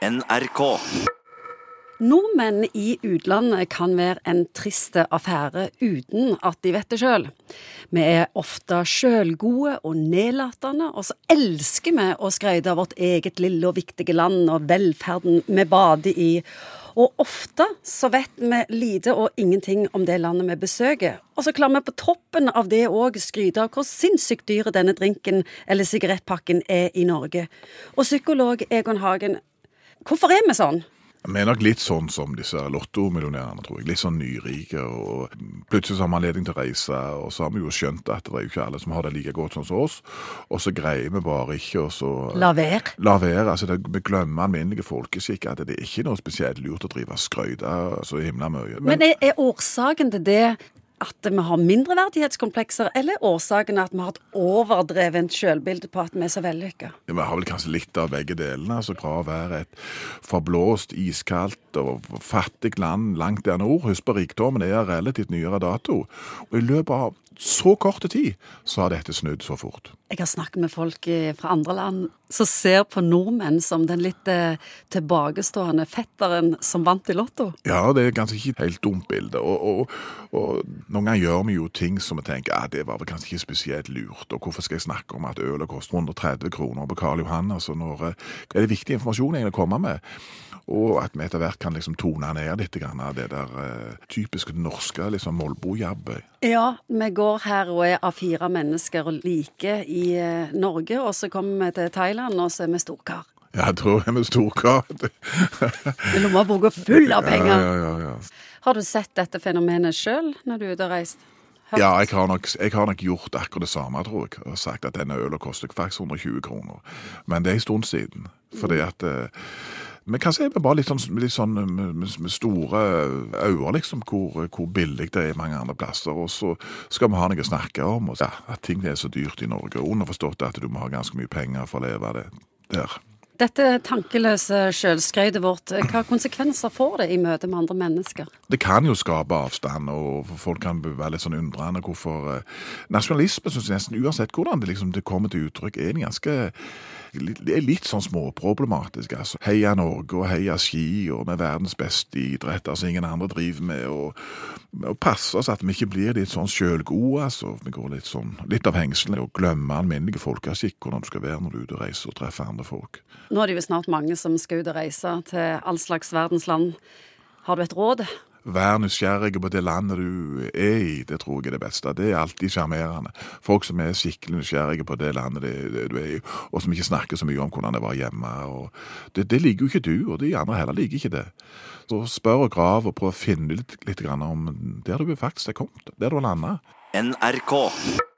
NRK. Nordmenn i utlandet kan være en trist affære uten at de vet det sjøl. Vi er ofte sjølgode og nedlatende, og så elsker vi å skryte av vårt eget lille og viktige land og velferden vi bader i. Og ofte så vet vi lite og ingenting om det landet vi besøker. Og så klarer vi på toppen av det òg skryte av hvor sinnssykt dyr denne drinken eller sigarettpakken er i Norge. Og psykolog Egon Hagen, hvorfor er vi sånn? Vi er nok litt sånn som disse lottomillionærene, tror jeg. Litt sånn nyrike. og Plutselig så har vi anledning til å reise, og så har vi jo skjønt at det er jo ikke alle som har det like godt sånn som oss. Og så greier vi bare ikke å så La være. La være. altså det, Vi glemmer alminnelige folkeskikk. At det er ikke noe spesielt lurt å drive og skryte så himla mye. Men er, er årsaken til det at vi har mindreverdighetskomplekser, eller er årsaken at vi har et overdrevent selvbilde på at vi er så vellykka? Ja, Vi har vel kanskje litt av begge delene. altså Fra å være et forblåst, iskaldt og fattig land langt der nord. Husk på rikdommen er relativt nyere dato. Og i løpet av så kort tid så har dette snudd så fort. Jeg har snakket med folk fra andre land som ser på nordmenn som den litt eh, tilbakestående fetteren som vant i Lotto. Ja, det er kanskje ikke et helt dumt bilde. Og, og, og noen ganger gjør vi jo ting som vi tenker at det var vel kanskje ikke spesielt lurt. Og hvorfor skal jeg snakke om at ølet koster 130 kroner på Karl Johan? Altså når, eh, er det viktig informasjon egentlig å komme med? Og at vi etter hvert kan liksom tone ned litt av det der eh, typiske norske liksom Molbo-jabbet. Ja, vi går her og er av fire mennesker og like i eh, Norge, og så kommer vi til Thailand, og så er vi storkar. Ja, jeg tror jeg er med storkar. Med lommeboka full av penger. ja, ja, ja. Har du sett dette fenomenet sjøl når du er ute og reist? Hørt? Ja, jeg har, nok, jeg har nok gjort akkurat det samme, tror jeg. Og sagt at denne ølen koster faktisk 120 kroner. Men det er en stund siden. Fordi at eh, Vi kanskje si vi bare litt sånn, litt sånn med, med, med store øyne, liksom, hvor, hvor billig det er mange andre plasser. Og så skal vi ha noe å snakke om. Og, ja, at ting er så dyrt i Norge. Underforstått at du må ha ganske mye penger for å leve av det der. Dette tankeløse sjølskrytet vårt, hva konsekvenser får det i møte med andre mennesker? Det kan jo skape avstand, og folk kan være litt sånn undrende hvorfor eh, Nasjonalisme syns jeg nesten, uansett hvordan det, liksom, det kommer til uttrykk, er en ganske det er litt sånn småproblematisk. altså. Heia Norge og heia ski og med verdens beste idretter som ingen andre driver med. Og passe oss at vi ikke blir litt sånn sjølgode. altså. Vi går litt sånn, litt av hengslene og glemmer alminnelige folkeskikk, hvordan du skal være når du er ute og reiser og treffer andre folk. Nå er det jo snart mange som skal ut og reise til all slags verdens land. Har du et råd? Vær nysgjerrig på det landet du er i, det tror jeg er det beste. Det er alltid sjarmerende. Folk som er skikkelig nysgjerrige på det landet det, det du er i, og som ikke snakker så mye om hvordan det var hjemme. Det, det liker jo ikke du, og de andre heller liker ikke det. Så spør og grav og prøv å finne litt, litt om der du faktisk er kommet, der du har landa. NRK.